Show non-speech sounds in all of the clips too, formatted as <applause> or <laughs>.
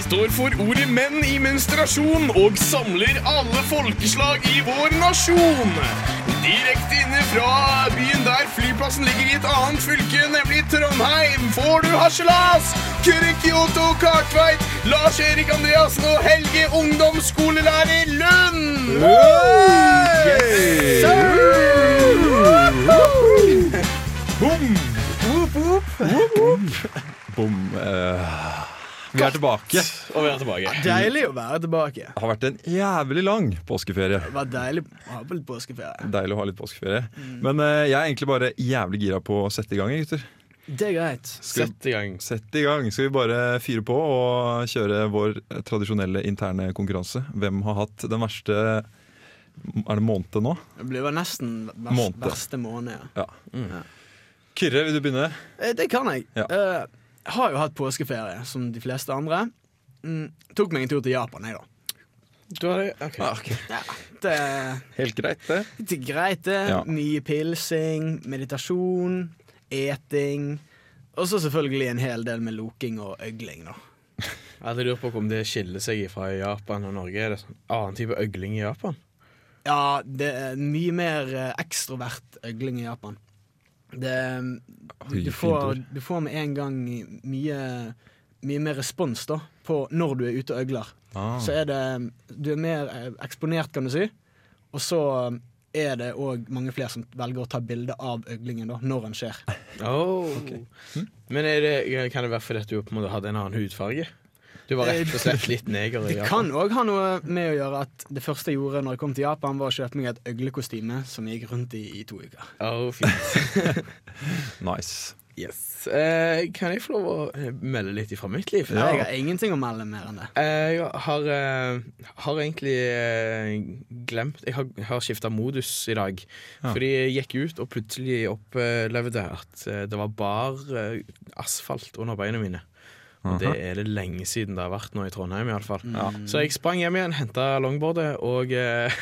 Vi står for ordet menn i menstruasjon og samler alle folkeslag i vår nasjon. Direkte inne fra byen der flyplassen ligger i et annet fylke, nemlig Trondheim, får du harselas! Kuri Kyoto Kartveit, Lars-Erik Andreassen og Helge ungdomsskolelærer Lund! Bom. eh, vi er tilbake. Og vi er tilbake. Deilig å være tilbake. Det har vært en jævlig lang påskeferie. Det var deilig å ha på litt påskeferie. Deilig å ha litt påskeferie. Men uh, jeg er egentlig bare jævlig gira på å sette i gang, gutter. Det er greit. Sett i gang. Sett i gang. Skal vi bare fyre på og kjøre vår tradisjonelle interne konkurranse? Hvem har hatt den verste Er det måned nå? Det blir vel nesten vers, Måned. verste måned. Ja. Ja. Kyrre, vil du begynne? Eh, Det kan jeg. Ja. Eh, Jeg har jo hatt påskeferie, som de fleste andre. Mm, tok meg en tur til Japan, jeg, da. Du har det? Ok. Ja, det, Helt greit, det. det er greit, det. Ja. Mye pilsing, meditasjon, eting. Og så selvfølgelig en hel del med loking og øgling, da. Jeg hadde lurt på om det skiller seg fra Japan og Norge. Er det sånn annen type øgling i Japan? Ja, det er mye mer eh, ekstrovert øgling i Japan. Det, du, du, får, du får med en gang mye, mye mer respons da på når du er ute og øgler. Ah. Så er det Du er mer eh, eksponert, kan du si. Og så er det òg mange flere som velger å ta bilde av øglingen da, når den skjer. <laughs> Oh. Men er det, kan det være fordi du på en måte hadde en annen hudfarge? Du var rett og slett litt neger i Japan. Det kan òg ha noe med å gjøre at det første jeg gjorde når jeg kom til Japan, var å kjøpe meg et øglekostyme som jeg gikk rundt i i to uker. Oh, fint. <laughs> Nice. Yes. Eh, kan jeg få lov å eh, melde litt ifra mitt liv? Jeg har ingenting å melde mer enn det. Eh, Jeg har, eh, har egentlig eh, glemt Jeg har, har skifta modus i dag. Ja. Fordi jeg gikk ut og plutselig opplevde at eh, det var bar eh, asfalt under beina mine. Og det er det lenge siden det har vært nå i Trondheim, iallfall. Mm. Ja. Så jeg sprang hjem igjen, henta longboardet og eh,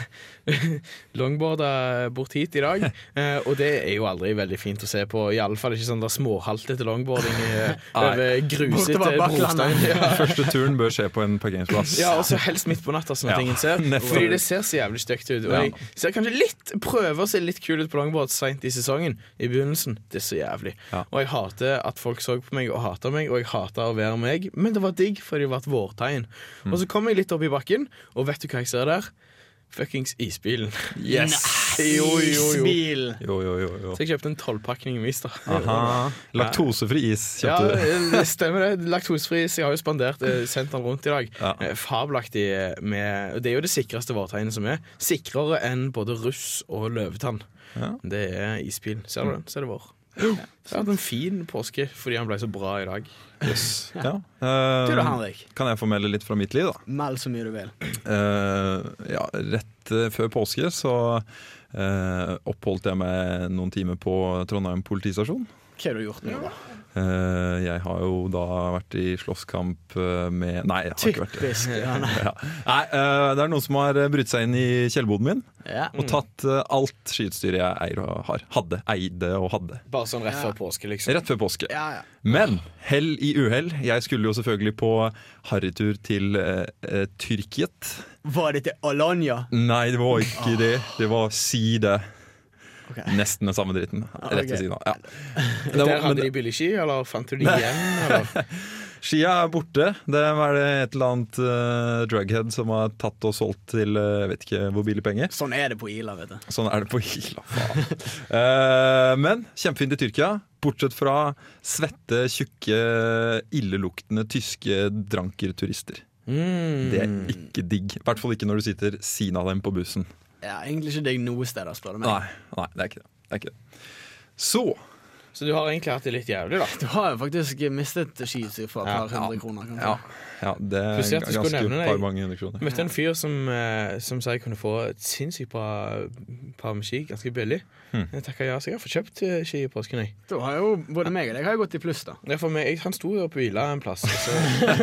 <laughs> longboarda bort hit i dag. <laughs> Eh, og det er jo aldri veldig fint å se på. Iallfall ikke sånn der småhaltete longboarding eh, over grusete brostein. <laughs> Ja. Første turen bør skje på en parkeringsplass. Ja, og så helst midt på natta, sånn at Ja, ingen ser. nettopp. Fordi det ser så jævlig stygt ut. Og jeg ser kanskje litt prøver å se litt kul ut på longboard seint i sesongen. I begynnelsen. Det er så jævlig. Ja. Og jeg hater at folk så på meg og hater meg, og jeg hater å være meg. Men det var digg, for det var et vårtegn. Mm. Og så kom jeg litt opp i bakken, og vet du hva jeg ser der? Fuckings isbilen. Yes! Jo, jo, jo. Isbil! Jo, jo, jo, jo. Så jeg kjøpte en tolvpakning is, da. Aha. Laktosefri is kjøpte du. det stemmer det. Laktosefri is. Jeg har jo spandert eh, sendt den rundt i dag. Ja. Eh, Fabelaktig med Det er jo det sikreste vårtegnet som er. Sikrere enn både russ og løvetann. Ja. Det er isbilen. Ser du den? Så er det vår. Så det har en fin påske fordi han ble så bra i dag. Yes. Ja. Du da, Eh, Henrik. kan jeg få melde litt fra mitt liv, da? Meld så mye du vil. Uh, ja, rett eh, før påske så uh, oppholdt jeg meg noen timer på Trondheim politistasjon. Hva har du gjort nå, da? Eh, jeg har jo da vært i slåsskamp eh, med Nei, jeg har ikke vært det. Ja, nei. <laughs> Ja. Nei, eh, det er noen som har brutt seg inn i kjellerboden min Ja. og tatt alt skiutstyret jeg eier og har. Hadde, eide og hadde. Bare sånn rett Ja. før påske, liksom. Rett før påske. Ja, ja. Men hell i uhell. Jeg skulle jo selvfølgelig på harrytur til eh, Tyrkiet. Var det til Alanya? Nei, det var ikke det. Det var side. Ok. Nesten den samme dritten. Rett ved siden av. Ja. Det Der hadde de billig ski, eller fant du de igjen? Eller? <laughs> skia er borte. Det er det et eller annet uh, drughead som har tatt og solgt til jeg vet ikke hvor billig penger. Sånn er det på Ila, vet du. Sånn er det på Ila, Faen. uh, <laughs> men kjempefint i Tyrkia. Bortsett fra svette, tjukke, illeluktende tyske drankerturister. Mm. Det er ikke digg. I hvert fall ikke når du sitter siden av dem på bussen. Ja, egentlig ikke deg noe sted, spør du meg. Nei, nei det er ikke det. det, er ikke det. Så Så du har egentlig hatt det litt jævlig, da? Du har jo faktisk mistet skiutstyr for et par hundre kroner. Kanskje. ja, ja det er Plutselig at du skulle ganske nevne par mange hundre kroner. Jeg møtte en fyr som, eh, som sa jeg kunne få et sinnssykt bra par med ski ganske billig. Hmm. Jeg takka ja, så jeg har fått kjøpt eh, ski i påsken. Jeg. Da har jo både meg og deg har gått i pluss, da. Ja, for meg, jeg, han sto jo på hvila en plass. Så,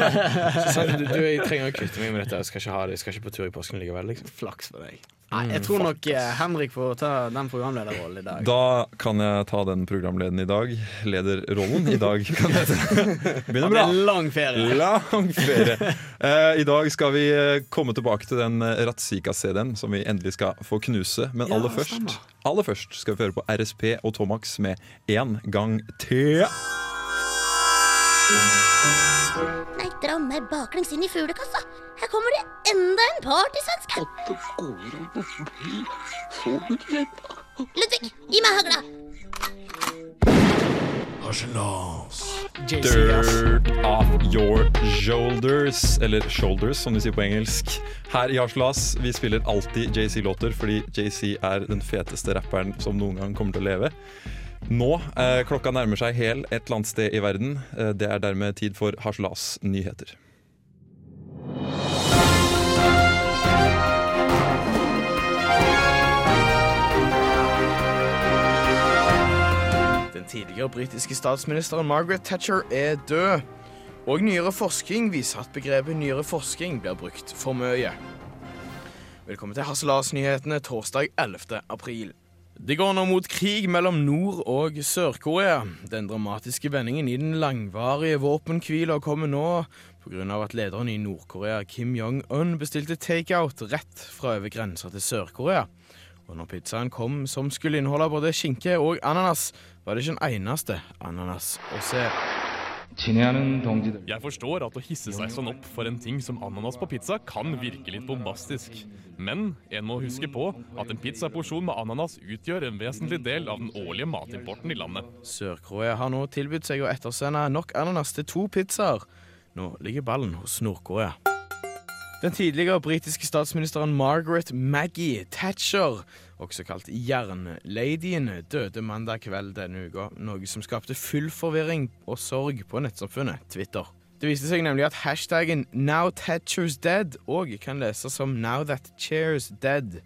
<laughs> så sa han du, du, jeg trenger å kvitte meg med dette. Jeg skal ikke ha det, jeg skal ikke på tur i påsken likevel. Liksom. Flaks for deg. Nei, jeg tror nok eh, Henrik får ta den programlederrollen i dag. Da kan jeg ta den programleden i dag. Lederrollen i dag, kan jeg si. <laughs> Begynner Det bra. lang ferie. Lang ferie. Uh, <laughs> I dag skal vi eh, komme tilbake til den Ratzika-CD-en som vi endelig skal få knuse. Men Ja, aller først, aller først skal vi høre på RSP og Tomax med En gang til. Nei, dra meg baklengs inn i fuglekassa. Her kommer det enda en partysvenske. Ludvig, gi meg hagla. JC. Dirt off your shoulders. Eller shoulders, som de sier på engelsk. Her i Harselas vi spiller alltid JC-låter fordi JC er den feteste rapperen som noen gang kommer til å leve. Nå, eh, klokka nærmer seg hel et eller annet sted i verden. Eh, det er dermed tid for Harselas nyheter. Den tidligere britiske statsministeren Margaret Thatcher er død. Og nyere forskning viser at begrepet nyere forskning blir brukt for mye. Velkommen til Hasselas-nyhetene torsdag 11. april. Det går nå mot krig mellom Nord- og Sør-Korea. Den dramatiske vendingen i den langvarige våpenhvila kommer nå pga. at lederen i Nord-Korea, Kim Jong-un, bestilte takeout rett fra over grensa til Sør-Korea. Og når pizzaen kom som skulle inneholde både skinke og ananas, var det ikke en eneste ananas å se. Jeg forstår at å hisse seg sånn opp for en ting som ananas på pizza kan virke litt bombastisk, men en må huske på at en pizzaporsjon med ananas utgjør en vesentlig del av den årlige matimporten i landet. Sør-Korea har nå tilbudt seg å ettersende nok ananas til to pizzaer. Nå ligger ballen hos Nord-Korea. Den tidligere britiske statsministeren Margaret Maggie Thatcher, også kalt Jernladyen, døde mandag kveld denne uka, noe som skapte full forvirring og sorg på nettsamfunnet Twitter. Det viste seg nemlig at hashtaggen 'Now Thatcher's Dead' òg kan leses som 'Now That Chair's Dead'.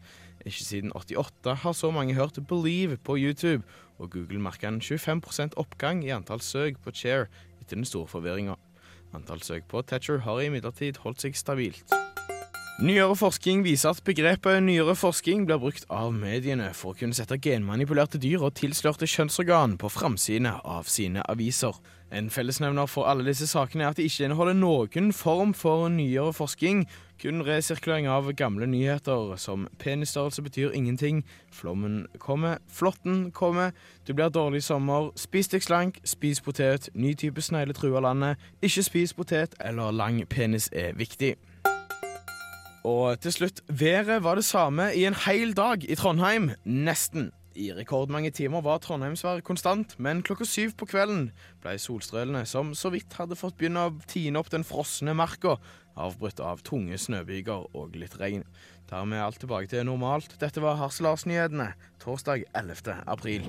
Ikke siden 88 har så mange hørt 'Believe' på YouTube, og Google merka en 25% oppgang i antall søk på Chair etter den store forvirringa. Antall søk på Thatcher har imidlertid holdt seg stabilt. Nyere forskning viser at begrepet nyere forskning blir brukt av mediene for å kunne sette genmanipulerte dyr og tilslørte kjønnsorgan på framsidene av sine aviser. En fellesnevner for alle disse sakene er at de ikke inneholder noen form for nyere forskning, kun resirkulering av gamle nyheter som penisstørrelse betyr ingenting, flommen kommer, flåtten kommer, du blir dårlig sommer, spis deg slank, spis potet, ny type snegle truer landet, ikke spis potet eller lang penis er viktig. Og til slutt, været var det samme i en hel dag i Trondheim. Nesten. I rekordmange timer var Trondheimsværet konstant, men klokka syv på kvelden ble solstrølene, som så vidt hadde fått begynne å tine opp den frosne marka, avbrutt av tunge snøbyger og litt regn. Dermed er alt tilbake til normalt. Dette var Harselas-nyhetene torsdag 11. april.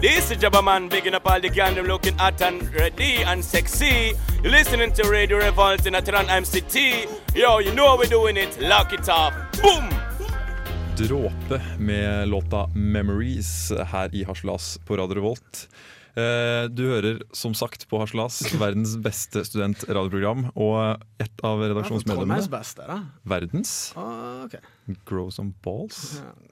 This is Jabba Man bigging up all the gang them looking hot and ready and sexy. You're listening to Radio Revolt in Atran MCT. Yo, you know how we're doing it. Lock it up. Boom! Dråpe med låta 'Memories' her i Harselas på Radio Revolt. Eh, Du hører som sagt på Harselas, verdens beste studentradioprogram. Og et av redaksjonsmedlemmene beste, da. Verdens Ah, ok. Grow Some Balls. Ja.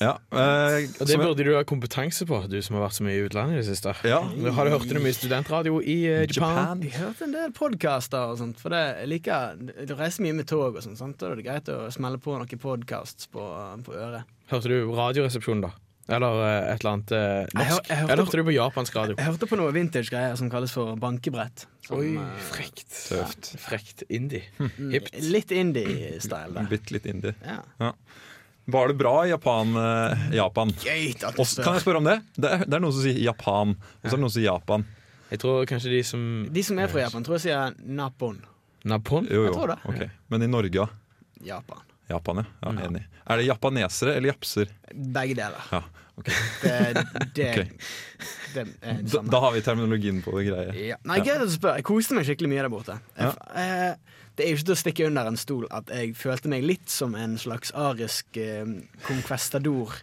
Ja, eh, Og det burde du ha kompetanse på, du som har vært så mye i utlandet i det siste. Ja. Har du hørt noe mye studentradio i uh, Japan? Jeg har hørt en del podkaster og sånt, for det jeg liker Du reiser mye med tog og sånt, sant? da er det greit å smelle på noen podcasts på, på øret. Hørte du Radioresepsjonen, da? Eller uh, et eller annet eh, Jeg hør- norsk? jeg hørte Eller på- hørte du på japansk radio? Jeg hørte på noe vintage-greier som kalles for bankebrett. Som, Oi, frekt. Tøft. Frekt indie. mm, Hipt. Litt indie-style. Bitte litt indie. Ja. Var det bra i Japan? eh, Japan? Geit, at du Også, kan jeg spørre om det? Det er, det er noen som sier Japan, og så er det noen som sier Japan. Jeg tror kanskje de som De som er fra Japan, tror jeg sier Napon. Napon? Jo, Jeg jo. tror det. ok. Men i Norge, da? Japan. Japan, ja. ja enig. Er det japanesere eller japser? Begge deler. Ja, ok. Det, det, det er Da, da har vi terminologien på det greie. Ja. Nei, at du spør. Jeg koste meg skikkelig mye der borte. Jeg, eh, det er jo ikke til å stikke under en stol at jeg følte meg litt som en slags arisk eh, conquestador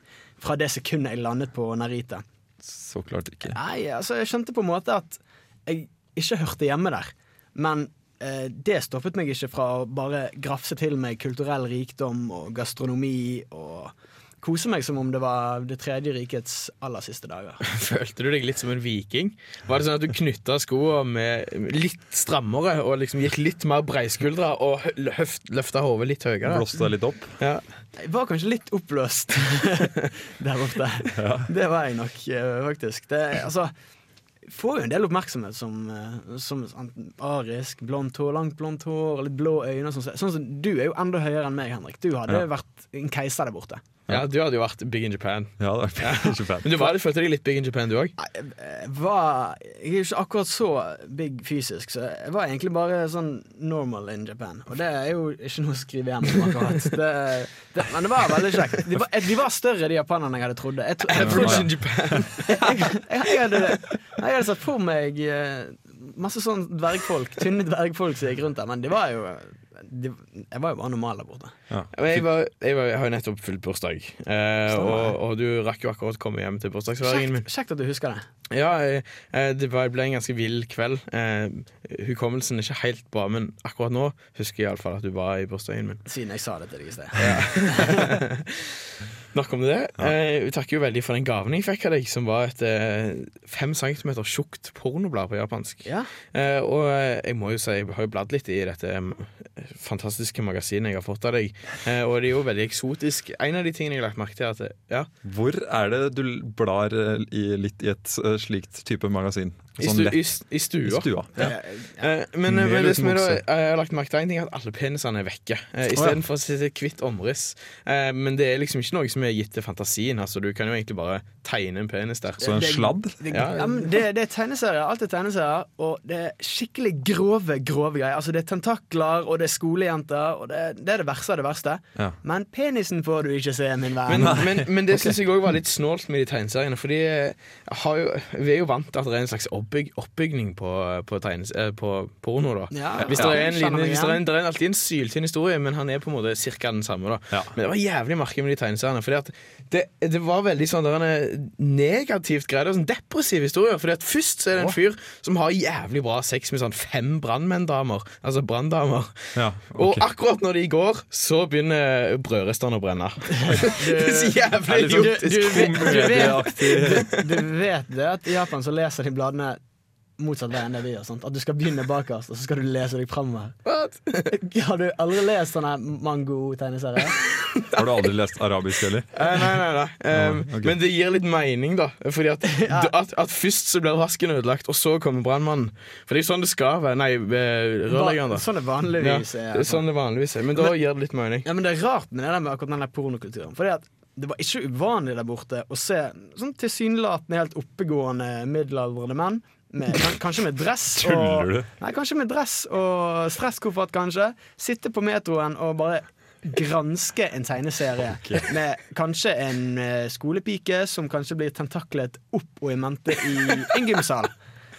fra det sekundet jeg landet på Narita. Så klart ikke. Nei, altså Jeg skjønte på en måte at jeg ikke hørte hjemme der. Men eh, det stoppet meg ikke fra å bare grafse til meg kulturell rikdom og gastronomi og kose meg som om det var Det tredje rikets aller siste dager. <laughs> Følte du deg litt som en viking? Var det sånn at du knytta skoene med litt strammere og liksom gikk litt mer breiskuldra og løfta hodet litt høyere? Blåste deg litt opp. Ja. Jeg var kanskje litt oppløst <laughs> der borte. Det var jeg nok, eh, faktisk. Det, altså, får jo en del oppmerksomhet som, eh, som sånn arisk, blondt hår, langt blondt hår, litt blå øyne. Sånn, sånn som Du er jo enda høyere enn meg, Henrik. Du hadde Ja. vært en keiser der borte. Ja, du hadde jo vært big in Japan. Ja, det var big in Japan Men du var, følte deg litt big in Japan, du òg? Jeg var Jeg er ikke akkurat så big fysisk, så jeg var egentlig bare sånn normal in Japan. Og det er jo ikke noe å skrive hjem om akkurat. Det, det, men det var veldig kjekt. De var, de var større, de japanerne jeg hadde trodd. Jeg, tro- jeg, trodde- in Japan. <laughs> jeg, hadde, jeg hadde sett for meg eh, masse sånn dvergfolk, tynne dvergfolk som gikk rundt der, men de var jo de, Jeg var jo bare normal der borte. Ja. Jeg, var, jeg, var, jeg har jo nettopp fylt bursdag, eh, og, og du rakk jo akkurat komme hjem til bursdagsfeiringen min. Kjekt, at du husker det. Ja, eh, eh, det var, ble en ganske vill kveld. Eh, hukommelsen er ikke helt bra, men akkurat nå husker jeg iallfall at du var i bursdagen min. Siden jeg sa det til deg i sted. <laughs> <laughs> Nok om det. Eh, vi takker jo veldig for den gaven jeg fikk av deg, som var et eh, fem centimeter tjukt pornoblad på japansk. Ja. Eh, og eh, jeg må jo si, jeg har jo bladd litt i dette eh, fantastiske magasinet jeg har fått av deg, eh, og det er jo veldig eksotisk. En av de tingene jeg har lagt merke til, er at ja, Hvor er det du blar eh, i, litt i et eh, slikt type magasin? I, Sånn stu, lett i, s- i i stua. stua. Ja. Eh, men, Mel men det som er da, jeg har lagt merke til en ting er at alle penisene er vekke. Eh, Istedenfor å sitte kvitt omriss. Eh, men det er liksom ikke noe som er gitt til fantasien. Altså, du kan jo egentlig bare tegne en penis der. Så en sladd? Det, Ja. ja, det, det er tegneserier. Alt er tegneserier, og det er skikkelig grove grove greier. Altså Det er tentakler, og det er skolejenter, og det, det er det verste av det verste. Ja. Men penisen får du ikke se, min venn. Men, men, men det <laughs> syns jeg òg var litt snålt med de tegneseriene. Eh, jo, vi er jo vant til at det er en slags oppbyg, oppbygning på, på, tegnes, eh, på porno. da Ja, Hvis det er en linje, hvis det er, en, det er alltid en syltynn historie, men han er på en måte cirka den samme. da Ja. Men det var jævlig merkelig med de tegneseriene. Fordi at det, det var veldig sånn der en negativt greie. Sånn depressiv historie. Fordi at Først så er det en fyr som har jævlig bra sex med sånn fem brannmenndamer. Altså branndamer. Ja, Og akkurat når de går, så begynner brødristene å brenne. <laughs> det er så jævlig sånn idiotisk. du, vet, du, vet, komedieaktig. du vet det at i Japan så leser de bladene motsatt vei enn det vi gjør. Sant? At du skal begynne bakerst, og så skal du lese deg framover. <laughs> Har du aldri lest sånne mango-tegneserier? <laughs> Har du aldri lest arabisk heller? Eh, nei, nei, nei. Um, okay. Men det gir litt mening, da. Fordi at, <laughs> at, at først så blir vasken ødelagt, og så kommer brannmannen. For det er jo sånn det skal være. Nei, eh, rørleggeren, da. Sånn det Ja, vanligvis det er. er sånn det vanligvis er. Men da gir det litt mening. Ja, men Det er rart med det der med akkurat den der pornokulturen. Fordi at det var ikke uvanlig der borte å se sånn tilsynelatende helt oppegående middelaldrende menn. Med, kanskje med dress og du? Nei, kanskje med dress og stresskoffert, kanskje. Sitte på metroen og bare granske en tegneserie med kanskje en eh, skolepike som kanskje blir tentaklet opp og i mente i en gymsal.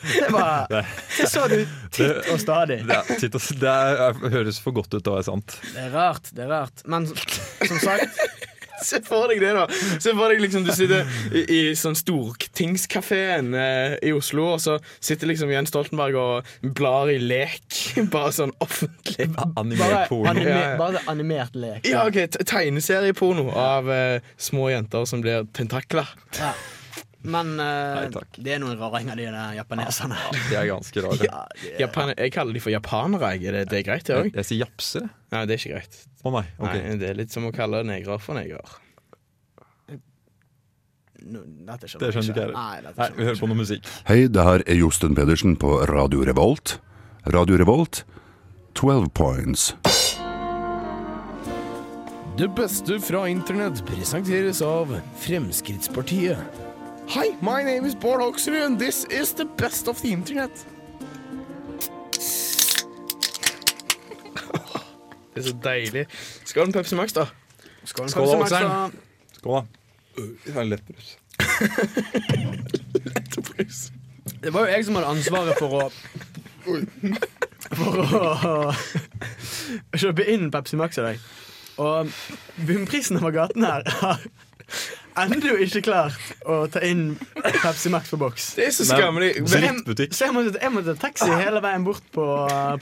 Det var <laughs> Det så du titt og stadig. Det, er, titt og det er, høres for godt ut til å være sant. Det er rart, det er rart. Men som sagt <laughs> Se for deg det, da. Se for deg liksom Du sitter i, i sånn Stortingskafeen eh, i Oslo, og så sitter liksom Jens Stoltenberg og blar i lek. <laughs> Bare sånn offentlig. Bare, Animert porno. anime, bare animert lek. Ja, ok, te- Tegneserieporno av eh, små jenter som blir tentakler. Ja. Men eh, Nei, takk. det er noen raringer, de der japaneserne. De er ganske rare. Ja, det er- Japan jeg kaller de for japanere. jeg. Er det, det er greit, det Jeg, òg? jeg sier japse jeg. Nei, det er ikke greit. Å nei. ok. Nei, Det er litt som å kalle negrer for negrer. No, dette Det skjønner ikke jeg. Nei, Nei, vi hører på noe musikk. Hei, det her er Josten Pedersen på Radio Revolt. Radio Revolt, 12 points. Det beste fra internett presenteres av Fremskrittspartiet. Hi, my name is Bård Hoksrud, and this is the best of the internet. Det er så deilig. Skål med Pepsi Max, da? Skål, Skål, Pepsi Max, Okseren. da. Skål, da. Det har en lettbrus. <laughs> Det var jo jeg som hadde ansvaret for å For å kjøpe inn Pepsi Max i dag. Og bunnprisen over gaten her har ennå ikke klart å ta inn Pepsi Max på boks. Det er så skammelig. Så jeg, så jeg, måtte, jeg måtte ta taxi hele veien bort på,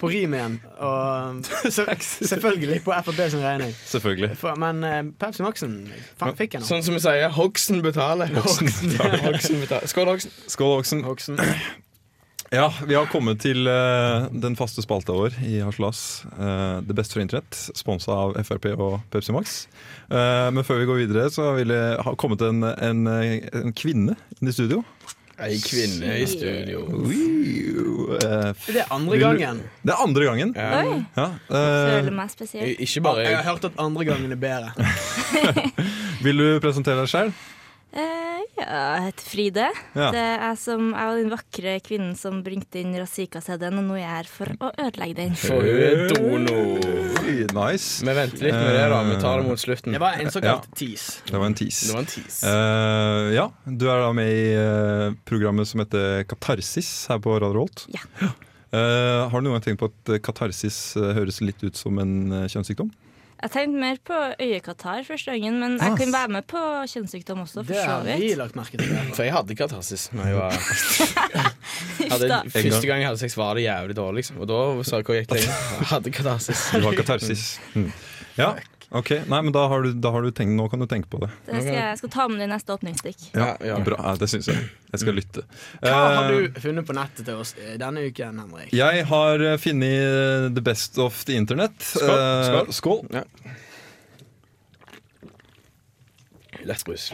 på Rim igjen. Og, så, selvfølgelig på Frp sin regning. Selvfølgelig. For, men uh, Pepsi Maxen faen, fikk jeg nå. Sånn som vi sier, Hogsen betaler. Hogsen ja, Hogsen betaler. Skål, Hogsen. Skål, hoksen Oksen. Ja, vi har kommet til uh, den faste spalta vår i Harselas. Uh, det beste for internett, sponsa av Frp og Pepsi Max. Uh, men før vi går videre, så vil det ha kommet en, en, en kvinne inn i studio. Ei kvinne i studio. Det er andre gangen. Det er andre gangen. Oi. Ja, eh, Føler meg spesiell. Ikke bare Jeg har hørt at andre gangen er bedre. <laughs> vil du presentere deg selv? Eh, ja, jeg heter Fride. Ja. Det er som, jeg var den vakre kvinnen som bringte inn Razika-CD-en, og nå er jeg her for å ødelegge den. For hun er dono. Nice. Vi venter litt med det, da. Vi tar det mot slutten. Det var en såkalt tease. Det var en tease. Det var en tease. Uh, ja, du er da med i eh, programmet som heter Katarsis her på Radio Holt. Ja. Uh, har du noen gang tenkt på at katarsis høres litt ut som en kjønnssykdom? Jeg tenkte mer på øyekatarr første gangen, men Ah. jeg kan være med på kjønnssykdom også, for Det har vi lagt merke til. For jeg hadde katarsis da jeg var <laughs> hadde. Første gang jeg hadde sex, var det jævlig dårlig. Liksom. Og da sa jeg hvor gikk lenge. Jeg hadde katarsis. Du har katarsis. Mm. Ja, ok. Nei, men da har du, da har du tenkt, nå kan du tenke på det. Det skal jeg, skal ta med det i neste åpningsstikk. Ja, ja. Bra, ja, Det syns jeg. Jeg skal lytte. Hva har Eh, du funnet på nettet til oss eh, denne uken, Henrik? jeg har eh, funnet the best of the internet. Skål. Skål. skål. Ja. Lettbrus.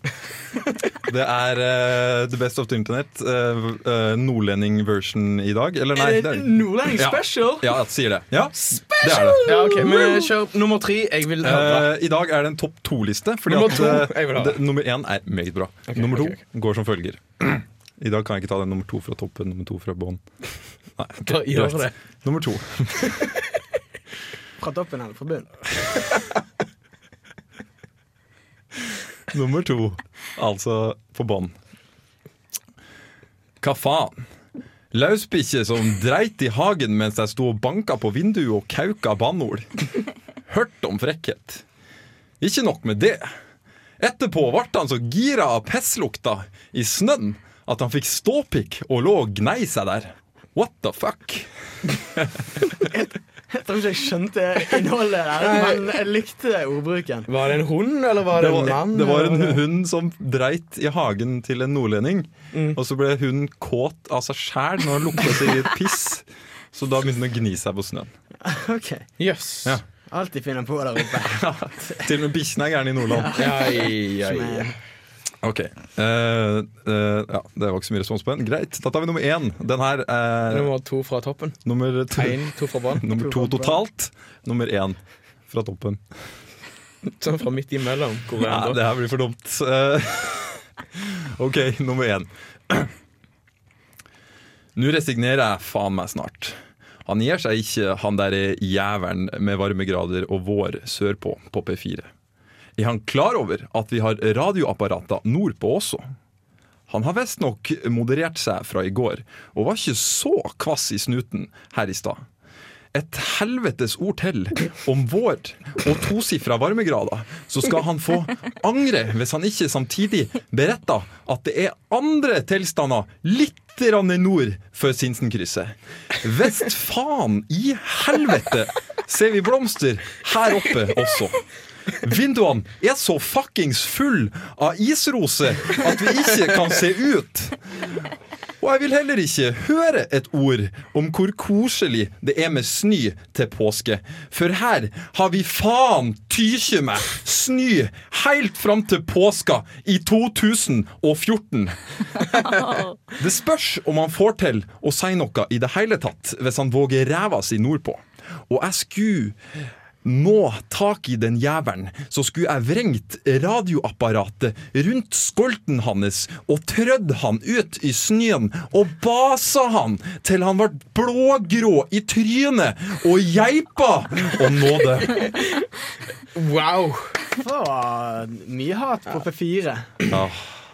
<laughs> Det er uh, the best of the internet. Uh, uh, Nordlending-version i dag. Eller nei. Er Nordlending special? Ja, sier det. Ja, det er det. Ja, okay, men Kjør nummer tre. Jeg vil høre. I dag er det en topp to-liste. Fordi Nummer at, to, eh, jeg vil ha. det, nummer én er meget bra. Okay, nummer to okay, ok. går som følger. <clears throat> I dag kan jeg ikke ta den nummer to fra toppen, nummer to fra bånn. <laughs> Okay, gjør det. Nummer to. Fra toppen eller fra bunnen? <laughs> <laughs> Nummer to, altså på bånn. Hva faen? Lauspikkje som dreit i hagen mens jeg sto og banka på vinduet og kauka banneord. Hørt om frekkhet. Ikke nok med det. Etterpå ble han så gira av pisslukta i snøen at han fikk ståpikk og lå og gnei seg der. What the fuck? <laughs> Jeg tror ikke jeg skjønte innholdet der, men jeg likte ordbruken. Var det en hund, eller var det, Det en mann? det var en hund som dreit i hagen til en nordlending. Mm. Og så ble hunden kåt av seg sjæl når han lukta seg i et piss. Så da begynte den å gni seg på snøen. <laughs> Ok, yes. Ja. Alltid finner på der oppe. <laughs> Til og med bikkjene er gærne i Nordland. Ja, ja, ja. Ok, Uh, uh, ja, Det var ikke så mye respons på den. Greit, da tar vi nummer én. Den her er Nummer to fra toppen. nummer to, en, to fra bånn. <laughs> nummer to totalt. Nummer én fra toppen. Sånn fra midt imellom. Hvor Ja, det her blir for dumt. Uh, <laughs> OK, nummer én. Nå resignerer jeg faen meg snart. Han gir seg ikke, han der jævelen med varmegrader og vår sørpå på P4. Er han klar over at vi har radioapparater nordpå også? Han har visstnok moderert seg fra i går, og var ikke så kvass i snuten her i stad. Et helvetes ord til om vår og tosifra varmegrader, så skal han få angre hvis han ikke samtidig beretter at det er andre tilstander litt nord for Sinsenkrysset. Vest faen i helvete ser vi blomster her oppe også. Vinduene er så fuckings full av isroser at vi ikke kan se ut. Og jeg vil heller ikke høre et ord om hvor koselig det er med snø til påske. For her har vi faen tykje meg snø helt fram til påska i 2014. Det spørs om han får til å si noe i det hele tatt hvis han våger ræva si nordpå. Og jeg skulle nå tak i den jævelen, så skulle jeg vrengt radioapparatet rundt skolten hans og trødd han ut i snøen og basa han til han ble blågrå i trynet og geipa om nåde. Wow! Det var mye hat på P4. Ja.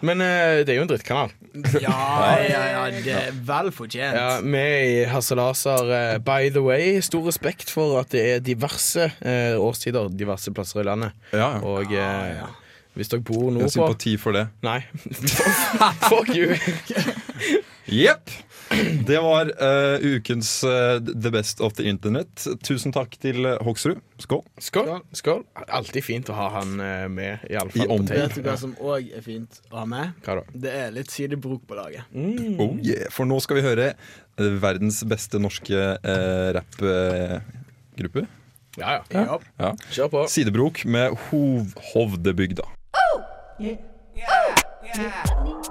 Men uh, det er jo en drittkanal. <laughs> Ja, ja, ja, det er vel fortjent. Ja, Vi i Hasselaser, uh, by the way, stor respekt for at det er diverse uh, årstider diverse plasser i landet. Ja, ja. Og eh, hvis dere bor Jeg har sympati for det. Nei. <laughs> Fuck you. Jepp. Det var uh, ukens uh, The Best of the Internet. Tusen takk til eh, Hoksrud. Skål. Skål. Skål. Alltid fint å ha han uh, med, i alle fall. I ånd. Vet du hva som òg er fint å ha med? Hva da? Det er litt sidebrok på laget. Oh yeah. For nå skal vi høre verdens beste norske uh, rappgruppe. Ja, ja. Ja. Ja. Kjør på. Sidebrok med Hov Hovdebygda. Yeah er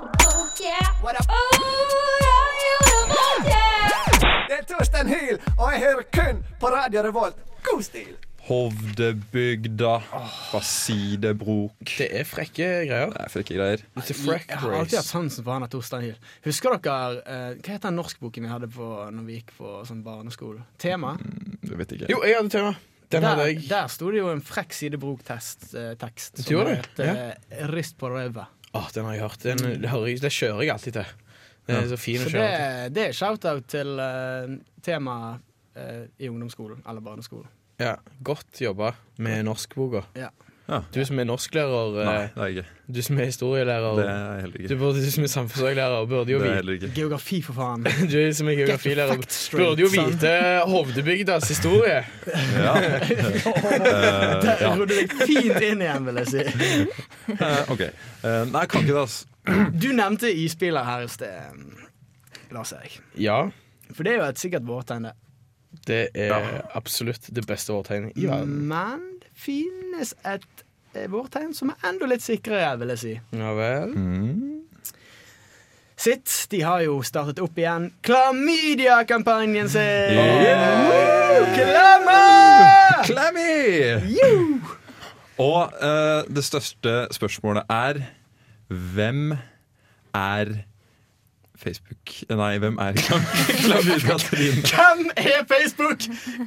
Torstein Hyl, og jeg hører kun på Radio Revolt. God stil! Hovdebygda fra Sidebrok. Det er frekke greier. Det er frekke greier. It's a freck Jeg har alltid hatt sansen for han Torstein Hyl. Husker dere eh, Hva heter den norskboken vi hadde på når vi gikk på sånn barneskole? Tema? Det vet ikke. Jo, jeg hadde tema. Den der, hadde jeg. der sto det jo en frekk sidebrok-tekst. eh, det? het, eh, Rist på røva. Oh, den har jeg hørt. Den, det, det kjører jeg alltid til. Den er så fin å Så kjøre det, til. det er shout-out til uh, temaet uh, i ungdomsskolen eller barneskolen. Ja, Godt jobba med norskboka. Ja. Ja. Du som er norsklærer, Nei, eh, det er ikke. du som er historielærer, Det er jeg heller du, burde, du som er samfunnsfaglærer, burde jo vite. Geografi, for faen. <laughs> Du som er geografilærer, burde jo vite Hovdebygdas historie. Ja. <laughs> Eh, Der rodde du deg fint inn igjen, vil jeg si. uh, OK. Uh, nei, jeg kan ikke det, altså. <clears throat> Du nevnte isbiler her i sted, Lars Erik. Ja, For det er jo et sikkert vårtegn, det. det er absolutt det beste vårtegnet i verden. Men det finnes et eh, vårtegn som er enda litt sikrere, vil jeg si. Ja vel? Sitt, de har jo startet opp igjen klamydia-kampanjen sin! Yeah! Klamme! Klammy! Og uh, det største spørsmålet er Hvem er Facebook Nei, hvem er Klamydia-Trine? <laughs> Hvem er Facebook?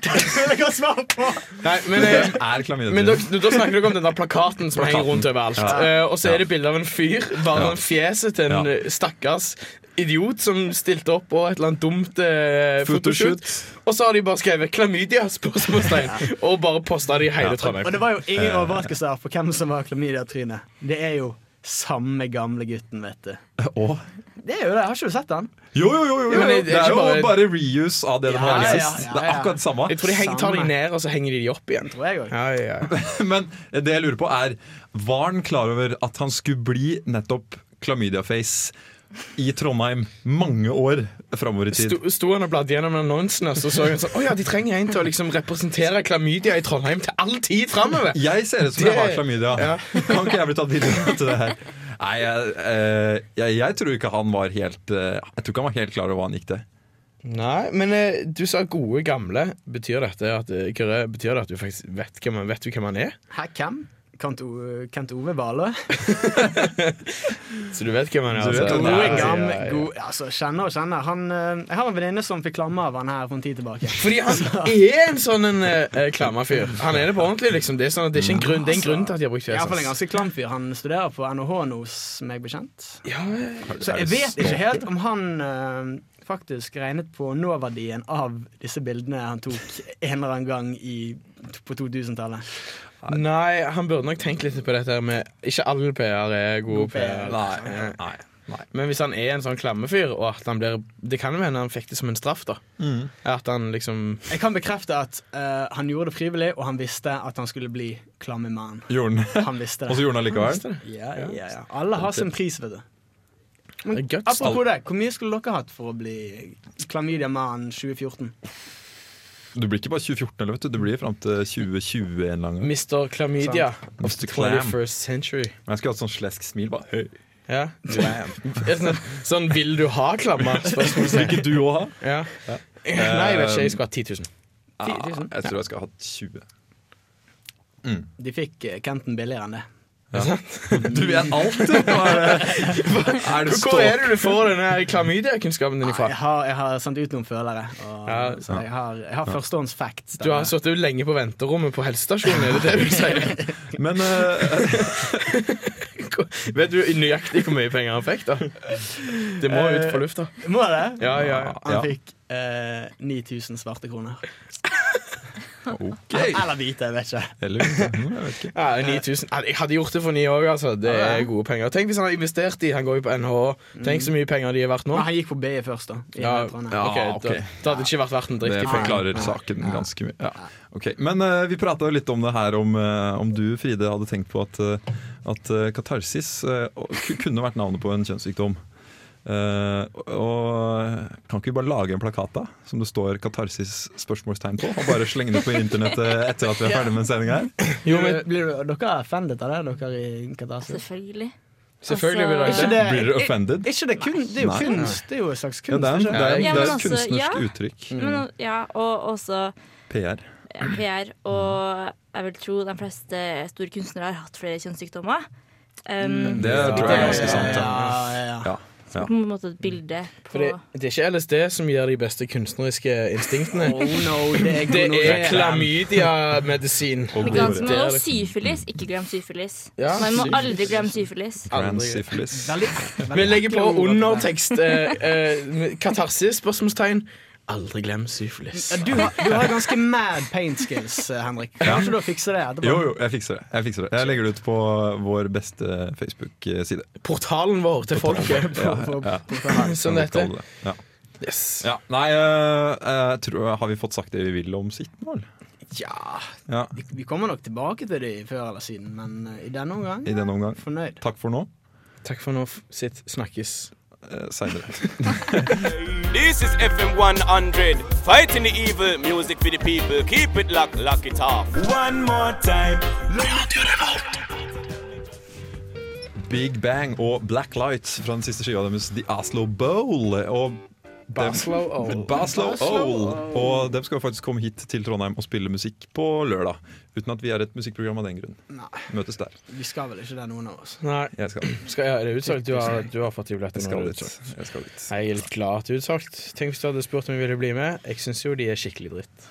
Det vil jeg ha svar på! Nei, men, eh, Hvem er Klamydia-Trine? men da, da snakker dere om den der plakaten som henger rundt overalt. Ja. Uh, og så er det bilde av en fyr. Bare Ja. fjeset til en Ja. eh, stakkars idiot som stilte opp på et eller annet dumt eh, fotoshoot. Og så har de bare skrevet 'klamydia?' spørsmålstegn og bare posta det i hele Trondheim. Og det var jo ingen overraskelse overraskelser for hvem som var klamydia-trynet. Det er jo samme gamle gutten, vet du. Å. Det er jo det. Har ikke du sett den? Jo, jo, jo! jo, Jo, men det- Det er jo bare, bare- reuse av det de Ja, har ja, vist. ja, ja, Det er akkurat det samme. Jeg tror de heng, tar de ned, og så henger de de opp igjen. Tror jeg også. Ja, ja. <laughs> Men det jeg lurer på er Var han klar over at han skulle bli nettopp Klamydia-face i Trondheim mange år framover i tid? Sto, sto han og bladde gjennom annonsene, så så han sånn Å ja, de trenger en til å liksom representere klamydia i Trondheim til all tid framover. Jeg ser ut som jeg har klamydia. Ja. <laughs> Kan ikke jeg bli tatt videre til det her? Nei, jeg, eh, jeg, jeg tror ikke han var helt eh, Jeg tror ikke han var helt klar over hva han gikk til. Nei, men eh, du sa gode gamle. Betyr dette at, betyr det at du faktisk vet hvem, han- vet du hvem han er? Hæ, hvem? Kent O- Kent Ove Valø? <laughs> Så du vet hvem han er? Altså? Gode, Ja, ja, ja. Altså, kjenner og kjenner. Han, eh, jeg har en venninne som fikk klamme av han her for en tid tilbake. <laughs> Fordi han er en sånn en uh, klammerfyr. Han er det på ordentlig, liksom. Det er, sånn at det er ikke en grunn, det er en grunn til at de har brukt Iallfall en fjeset. hans. ganske klam fyr. Han studerer på NHH nå, som meg bekjent. Ja, Så jeg vet ikke helt om han eh, faktisk regnet på nåverdien av disse bildene han tok en eller annen gang i, på 2000-tallet. Nei, han burde nok tenkt litt på dette med Ikke all PR er god God PR. PR. Nei, nei, nei. Men hvis han er en sånn klammefyr, og at han blir Det kan jo hende han fikk det som en straff, da. At han liksom Jeg kan bekrefte at uh, han gjorde det frivillig, og han visste at han skulle bli klammemann. Gjorde han visste visste Og så gjorde han likevel? Ja, ja, ja. Alle har sin pris, vet du. Men Det apropos det, hvor mye skulle dere hatt for å bli klamydia-mann 2014? Du blir ikke bare 2014, eller vet du. Du blir fram til 2020 en lang gang. Mr. Klamydia of the 21st century. Men jeg skulle hatt sånn slesk smil. Bare høy. Ja. <laughs> sånn, sånn 'vil du ha klammer?' spørsmålstegn. Ikke du òg ha? Ja. <laughs> Nei, jeg vet ikke. Jeg skulle hatt 10 000. Ja, jeg tror jeg skal ha hatt 20. De fikk eh, Kenton billigere enn det. <laughs> Du vet alt, du! Hva Er det, det Hvor det du får denne klamydia-kunnskapen din Jeg ifra? har, jeg har sendt ut noen følere, og, Ja. så jeg har, jeg har førstehånds facts. Du har sittet lenge på venterommet på helsestasjonen, er det det du sier? <laughs> Men uh, <laughs> Vet du nøyaktig hvor mye penger han fikk, da? Det må ut på lufta. Må det? Ja, ja, ja. Han fikk uh, 9000 svarte kroner. Ok. Eller hvite, jeg vet ikke. Eller mm, jeg vet ikke. Ja, 9000. Jeg hadde gjort det for ni år, altså. Det er gode penger. Tenk hvis han har investert i Han går jo på NHH. Tenk så mye penger de er verdt nå. Men han gikk på BI først, da. Ja, Trondheim. ja, ok, ok. Da, det hadde ikke vært verdt en dritt Det i penger. forklarer saken ganske mye. Ja. Ok, Men uh, vi prata litt om det her, om, uh, om du, Fride, hadde tenkt på at, uh, at eh, katarsis eh, kunne vært navnet på en kjønnssykdom. Eh, og Kan ikke vi bare lage en plakat da som det står 'katarsis?' spørsmålstegn på? Og bare slenge det på internettet etter at vi er ferdig med sendinga her? Jo, men, blir du, dere offended av det, dere i Katarsis? Selvfølgelig. Selvfølgelig blir Altså- det Blir dere offended? Ikke det, kun, det er jo kunst. Det er jo et slags Ja, kunst. det er, det er, det er et altså, kunstnersk ja. uttrykk. Men, ja, og også PR. eh, PR. Og jeg vil tro de fleste store kunstnere har hatt flere kjønnssykdommer. Um, Det tror jeg er ganske sant. Ja. Ja, ja, Ja. Ja. På en måte et bilde på For det, det er ikke LSD som gir de beste kunstneriske instinktene. <laughs> Oh no, det er Det er klamydia-medisin. Og syfilis. Ikke glem syfilis. Ja, Man må aldri glemme syfilis. Veldig Vi legger på undertekst eh, eh, katarsis, spørsmålstegn. Aldri glem syfilis. Ja, Du har, du har ganske mad paint skills, eh, Henrik. Kan ja. du fikse det etterpå? Jo, jo, jeg fikser det. Jeg fikser det Jeg legger det ut på vår beste Facebook-side. Portalen vår til folket. Ja, på- ja. heter. Ja. Yes. Ja, nei, uh, jeg tror, Har vi fått sagt det vi vil om Sittenvoll? Ja, Ja, vi, vi kommer nok tilbake til det før eller siden, men i denne omgang I denne omgang. fornøyd. Takk for nå. Takk for nå. Sitt. Snakkes. Uh, Seinere. <laughs> This is FM 100, fighting the evil, music for the people. Keep it locked, lock it off. One more time. Big Bang og Black Lights fra den siste skiva deres, The Oslo Bowl. Og Baslo <laughs> Owl. Baslo Baslo Owl. Owl. Og dem skal faktisk komme hit til Trondheim og spille musikk på lørdag. Uten at vi er et musikkprogram av den grunn. Nei, Møtes der. vi skal vel ikke det, noen av oss. Nei. Jeg skal, Skal jeg, er det utsolgt? Du har, du har fått de jeg billettene. dit. Jeg skal dit. Jeg er klart utsolgt. Tenk hvis du hadde spurt om jeg ville bli med. Jeg syns jo de er skikkelig dritt. <laughs>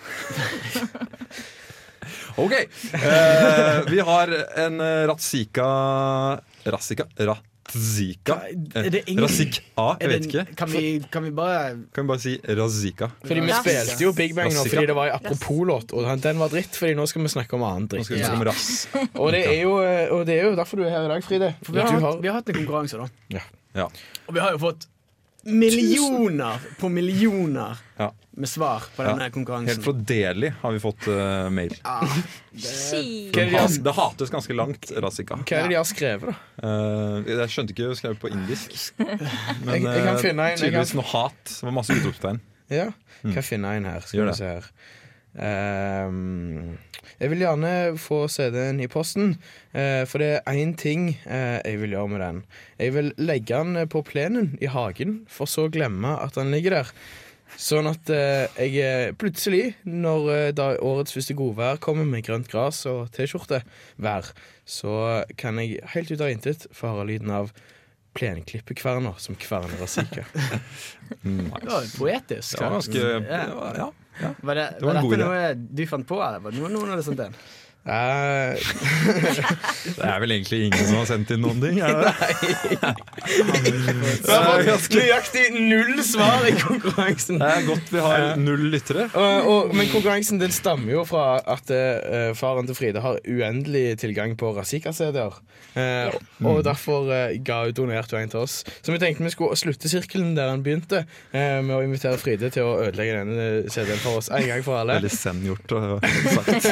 OK. Uh, vi har en uh, Ratzika Razzika? Ratzika? Det Razika? Jeg vet ikke. Kan vi, kan vi bare Kan vi bare si Razika? Fordi vi spilte jo Big Bang nå fordi det var en apropos-låt, og den var dritt. Fordi nå skal vi snakke om annen Nå dritt. skal vi snakke om rass. Og det, er jo, eh, og det er jo derfor du er her i dag, Fride. For vi har, hatt, vi har hatt en konkurranse, da. Ja. Ja. Og vi har jo fått millioner på millioner Ja. med svar på Ja. denne Helt konkurransen. fra Deli har vi fått uh, mail. Ja, <laughs> Det, det has, det hates ganske langt, Razika. hva er det de har skrevet, da? Uh, jeg skjønte ikke skrevet på indisk. Men <laughs> Jeg- jeg kan eh, finne en- jeg tydeligvis kan- noe hat. Det var masse utropstegn. Ja, kan jeg finne en her. Skal vi se her. Ehm, jeg vil gjerne få CD-en i posten, eh, for det er én ting eh, jeg vil gjøre med den. Jeg vil legge den på plenen i hagen, for så å glemme at den ligger der. Sånn at eh, jeg eh, plutselig, når eh, årets første godvær kommer med grønt gress og T-skjorte-vær, så kan jeg helt ut av intet få høre lyden av plenklipperkverner som kverner Razika. <laughs> Nice. det var poetisk. Det var ganske Ja. ja, ja. Var, det, Det var var, en god dette noe du fant på, eller var det noe noen av det sånt Det er vel egentlig ingen som har sendt inn noen ting? Er det? det? Vi har fått nøyaktig null svar i konkurransen. det er godt vi har null lyttere. Og, og, men konkurransen den stammer jo fra at uh, faren til Fride har uendelig tilgang på Razika-CD-er. Eh, og derfor uh, ga hun donert en til oss. Så vi tenkte vi skulle slutte sirkelen der han begynte, eh, med å invitere Fride til å ødelegge denne CD-en for oss en gang for alle. Veldig sendgjort å ha <laughs> sagt.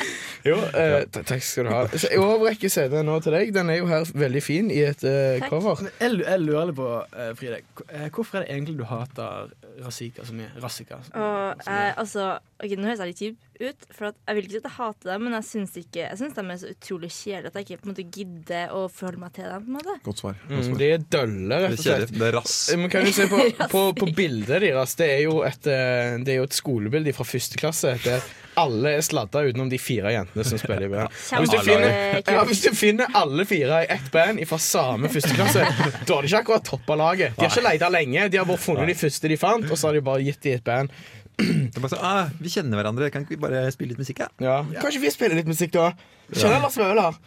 <laughs> Jo, eh, takk skal du ha. Så jeg overrekker CD-en nå til deg. Den er jo her veldig fin i et eh, cover. Men Jeg, jeg lurer litt på, eh, Fride, eh, hvorfor er det egentlig du hater Razika så mye? Rassika? Og jeg, altså, ok, Nå høres jeg litt kjip ut, for at jeg vil ikke si at jeg hater dem, men jeg syns ikke Jeg de er så utrolig kjedelige at jeg ikke på en måte gidder å forholde meg til dem. på en måte Godt svar. Godt Mm, de er dølle, Det rett er og slett. Det er rass. Eh, Men kan du se på, <laughs> på, på bildet deres Det er jo et, eh, det er jo et skolebilde fra første klasse Der alle er sladda utenom de fire jentene som spiller i band <laughs> hvis, du finner, <laughs> ja, hvis du finner alle fire i ett band fra samme første klasse <laughs> Da har de ikke akkurat toppa laget De har ikke leita lenge, de har bare funnet de første de fant Og så har de bare gitt de et band Det bare sånn, ah, vi kjenner hverandre, kan ikke vi bare spille litt musikk? Ja? ja. Kanskje vi spiller litt musikk da? Kjenner Lars Vøler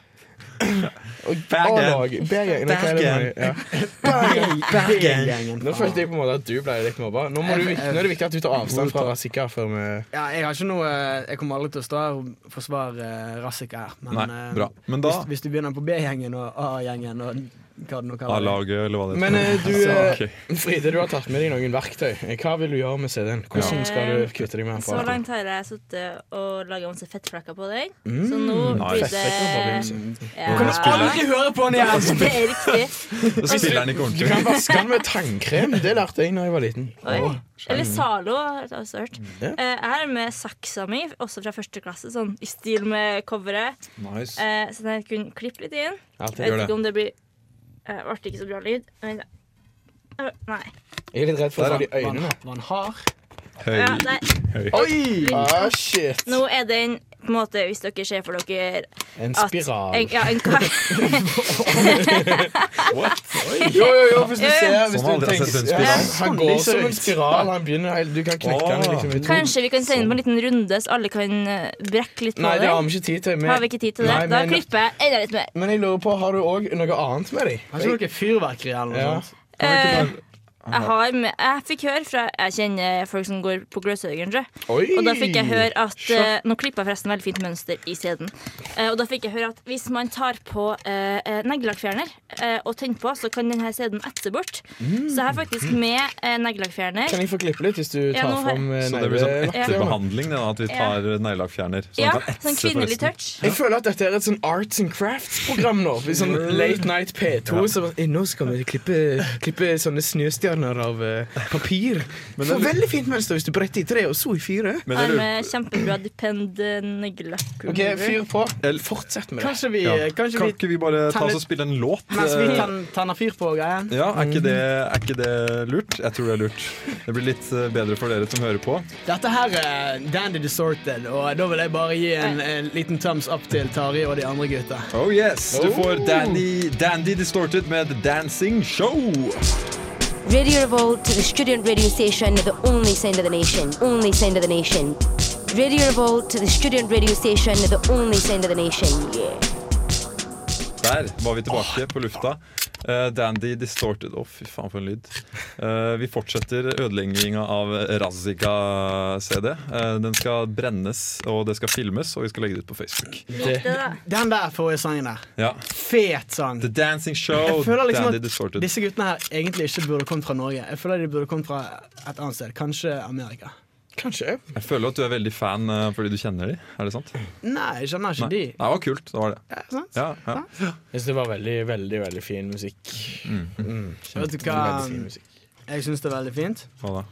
Og Bergen. Bergen. Er ja. Bergen. Nå følte jeg på en måte at du ble litt mobba. Nå, du, nå er det viktig at du tar avstand fra Rassika. før vi Ja, jeg har ikke noe Jeg kommer aldri til å stå her og forsvare uh, Rassika her. Men, Nei, eh, bra. Men da- hvis, hvis du begynner på B-gjengen og A-gjengen og hva det nå kaller det. A-laget, eller hva det Men eh, du, <laughs> eh. Fride, du har tatt med deg noen verktøy. Eh, Hva vil du gjøre med CD-en? Hvordan Ja. skal du kvitte deg med den? Så langt har jeg sittet og laga masse fettflekker på deg. Mm, så nå blir det Fettflekker Nå kan du aldri høre på den igjen! <laughs> Det er riktig. Da spiller den ikke Du kan vaske den med tannkrem. Det lærte jeg da jeg var liten. Eller Zalo, har jeg også hørt. Eh, Jeg har med saksa mi, også fra første klasse, sånn i stil med coveret. Nice. Eh, Så jeg kunne klippe litt inn. Jeg vet ikke om det blir eh, Ble ikke så bra lyd. Men, uh, nei. Jeg er litt redd for å få de øynene. Man, man har? Høy. Ja. Høy. Oi! Ah, shit. Nå er den på en måte, hvis dere ser for dere En at- spiral. En, ja, en kar <laughs> Jo, jo, jo, hvis du Ja, ja. ser hvis du tenker, ja. Han går som en spiral. Han begynner helt, Du kan knekke den liksom. Kanskje vi kan sende på en liten runde, så alle kan eh, brekke litt på Nei, det har vi ikke tid til. Har vi ikke tid til det? Nei, da klipper jeg enda litt mer. Men jeg lurer på, har du òg noe annet med deg? Har ikke noe fyrverkeri eller noe Ja. sånt? Jeg, har med, jeg fikk høre fra Jeg kjenner folk som går på Gløshaugen. Og da fikk jeg høre at eh, Nå klipper jeg forresten veldig fint mønster i CD-en. Eh, og da fikk jeg høre at hvis man tar på eh, eh, neglelakkfjerner eh, og tenner på, så kan denne CD-en etse bort. Så jeg har faktisk med eh, neglelakkfjerner. Kan jeg få klippe litt hvis du Ja, tar nå fram eh, Så det blir sånn etterbehandling, det, da, at vi tar neglelakkfjerner. Så Ja, sånn kvinnelig touch. Jeg føler at dette er et sånn arts and crafts-program nå. Sånn <laughs> Late Night P2. Så, nå skal vi klippe, klippe sånne snøstjerner av eh, papir. <laughs> Men det- veldig fint mønster hvis du bretter i tre, og så i fire. Men Jeg jeg med kjempebra Depend eh. OK, fyr på. Fortsett med det. Kanskje vi, ja. kanskje Kan vi ikke vi bare ta oss og spille en låt? Mens vi eh, tenner fyr på greien? Ja, er ikke, det, er ikke det lurt? Jeg tror det er lurt. Det blir litt eh, bedre for dere som hører på. Dette her er Dandy Distorted, og da vil jeg bare gi en, en liten thumbs up til Tari og de andre gutta. Oh yes, Du får Dandy, Dandy Distorted med The Dancing Show. Radio Revolt, to the student radio station, the only sound of the nation. Only sound of the nation. Radio Revolt, to the student radio station, the only sound of the nation. Yeah. Der var vi tilbake på lufta. Eh, Dandy Distorted. Å, fy faen, for en lyd. Uh, vi fortsetter ødelegginga av Razzica-CD. Uh, den skal brennes, og det skal filmes, og vi skal legge det ut på Facebook. Det. Den der forrige sangen der. Ja. Fet sang. The Dancing Show. Jeg føler liksom Dandy at Distorted. disse guttene her egentlig ikke burde kommet fra Norge. Jeg føler de burde kommet fra et annet sted. Kanskje Amerika. Kanskje. Jeg føler at du er veldig fan uh, fordi du kjenner de. Er det sant? Nei, jeg kjenner ikke Nei. de. Det var kult. Det var det. Ja, sant? Ja, ja. Jeg synes det var veldig, veldig veldig fin musikk. Mm. Vet du hva jeg syns det er veldig fint? Hva da?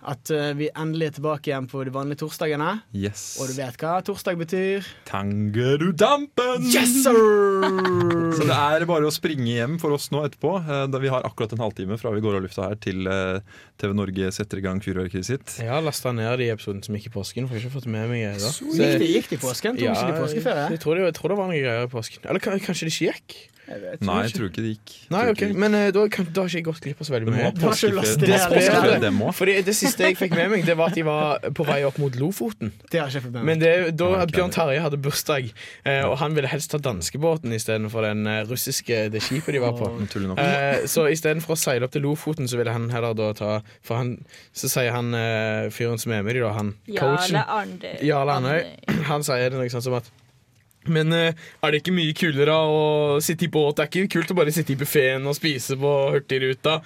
At eh, vi endelig er tilbake igjen på de vanlige torsdagene. Yes. Og du vet hva torsdag betyr? Tangerudampen! Yes, sir! <laughs> Så det er bare å springe hjem for oss nå etterpå. Eh, da Vi har akkurat en halvtime fra vi går av lufta her til eh, TV Norge setter i gang fyrverkeriet sitt. Jeg har lasta ned de episodene som gikk i påsken, for jeg har ikke fått med meg det. Gikk de, gikk de i påsken? Tok ikke de påskeferie? Jeg tror, det, jeg tror det var noen greier i påsken. Eller kanskje det ikke gikk? Nei, jeg tror ikke det gikk. Nei, ok, det. Men eh, da, kan, da har ikke jeg gått glipp av så veldig Det må mye. påskeferie- laste det det. Fordi Det siste jeg fikk med meg, Det var at de var på vei opp mot Lofoten. Det har jeg ikke fått med meg. Men det, da Ja, Bjørn Terje hadde bursdag, eh, og han ville helst ta danskebåten istedenfor den eh, russiske det skipet de var på. Naturlig nok. Eh, så istedenfor å seile opp til Lofoten, så ville han heller da ta For han, så sier han eh, fyren som er med de da, han coachen Jarle Arne. Jarle Andøy, han sier det noe sånt som at men eh, er det ikke mye kulere å sitte i båt? Det er ikke kult å bare sitte i buffeen og spise på Hurtigruta.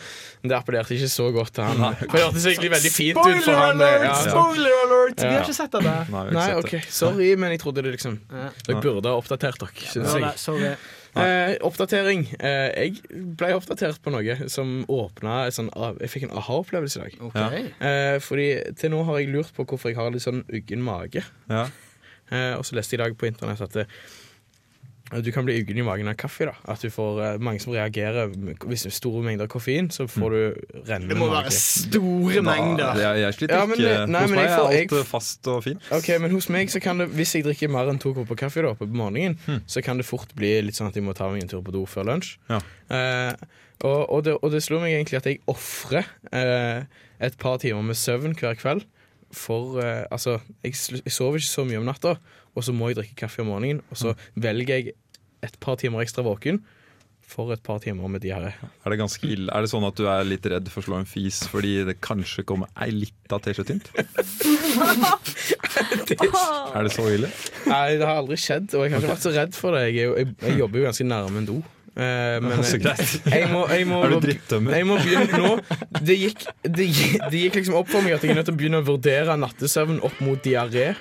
Men Det appellerte ikke så godt til han. For det hørtes egentlig veldig fint ut for Spoiler han. det- alert! Ja. Spoiler alert! Vi har ikke sett det. Nei, Nei, OK, sorry, men jeg trodde det liksom Ja. Dere burde ha oppdatert dere, syns jeg. Sorry. Eh, oppdatering. Eh, jeg ble oppdatert på noe som åpna sånn, Jeg fikk en aha-opplevelse i dag. Ok. Eh, fordi til nå har jeg lurt på hvorfor jeg har litt sånn uggen mage. Ja. Eh, og så leste jeg i dag på internett at det, du kan bli uggen i magen av kaffe. da At du får eh, Mange som reagerer Hvis det er store mengder koffein, så får du rennende Det må være store mengder. Jeg, jeg sliter Ja, men ikke. nei, Hos meg får, er alt jeg- eh, fast og fint. Ok, men hos meg så kan det Hvis jeg drikker mer enn to kopper kaffe da på morgenen, så kan det fort bli litt sånn at jeg må ta meg en tur på do før lunsj. Ja. Eh, og, og, det, og det slo meg egentlig at jeg ofrer eh, et par timer med søvn hver kveld. For eh, altså, jeg, jeg sover ikke så mye om natta, og så må jeg drikke kaffe om morgenen. Og så velger jeg et par timer ekstra våken for et par timer med diaré. Er det ganske ille? Er det sånn at du er litt redd for å slå en fis fordi det kanskje kommer ei lita T-skjortetynt? <laughs> Er det så ille? Nei, det har aldri skjedd, og jeg har ikke vært så redd for det. Jeg, jeg, jeg jobber jo ganske nærme en do. Eh, men <laughs> jeg må, jeg må, Er du drittdømmer? Jeg må begynne nå. Det gikk, det, gikk, det gikk liksom opp for meg at jeg er nødt til å begynne å vurdere nattesøvn opp mot diaré.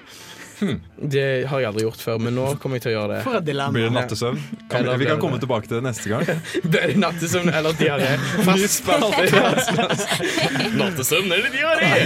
Det har jeg aldri gjort før, men nå kommer jeg til å gjøre det. For et dilemma. Blir det nattesøvn? Kan, vi, vi kan komme tilbake til det neste gang. Blir <laughs> Det nattesøvn eller diaré. <laughs> Nattesøvn eller diaré? <laughs>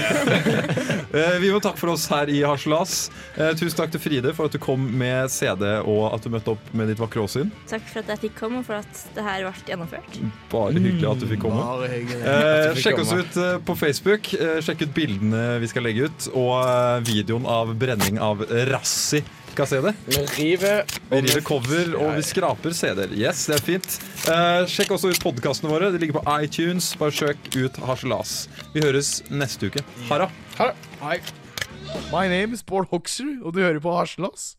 Eh, Vi må takke for oss her i Harselas. Eh, Tusen takk til Fride for at du kom med CD og at du møtte opp med ditt vakre åsyn. Takk for at jeg fikk komme, og for at det her ble gjennomført. Bare hyggelig at du fikk komme. Bare hyggelig. Eh, fikk sjekk oss ut eh, på Facebook. Sjekk ut bildene vi skal legge ut, og videoen av brenning av Rassi. Skal jeg se det? Vi river Vi river cover, og vi skraper CD-er. Yes, det er fint. Eh, sjekk også ut podkastene våre. De ligger på iTunes. Bare søk ut Harselas. Vi høres neste uke. Hara. Ha Hei. My name is Bård Hoksrud, og du hører på Harselas.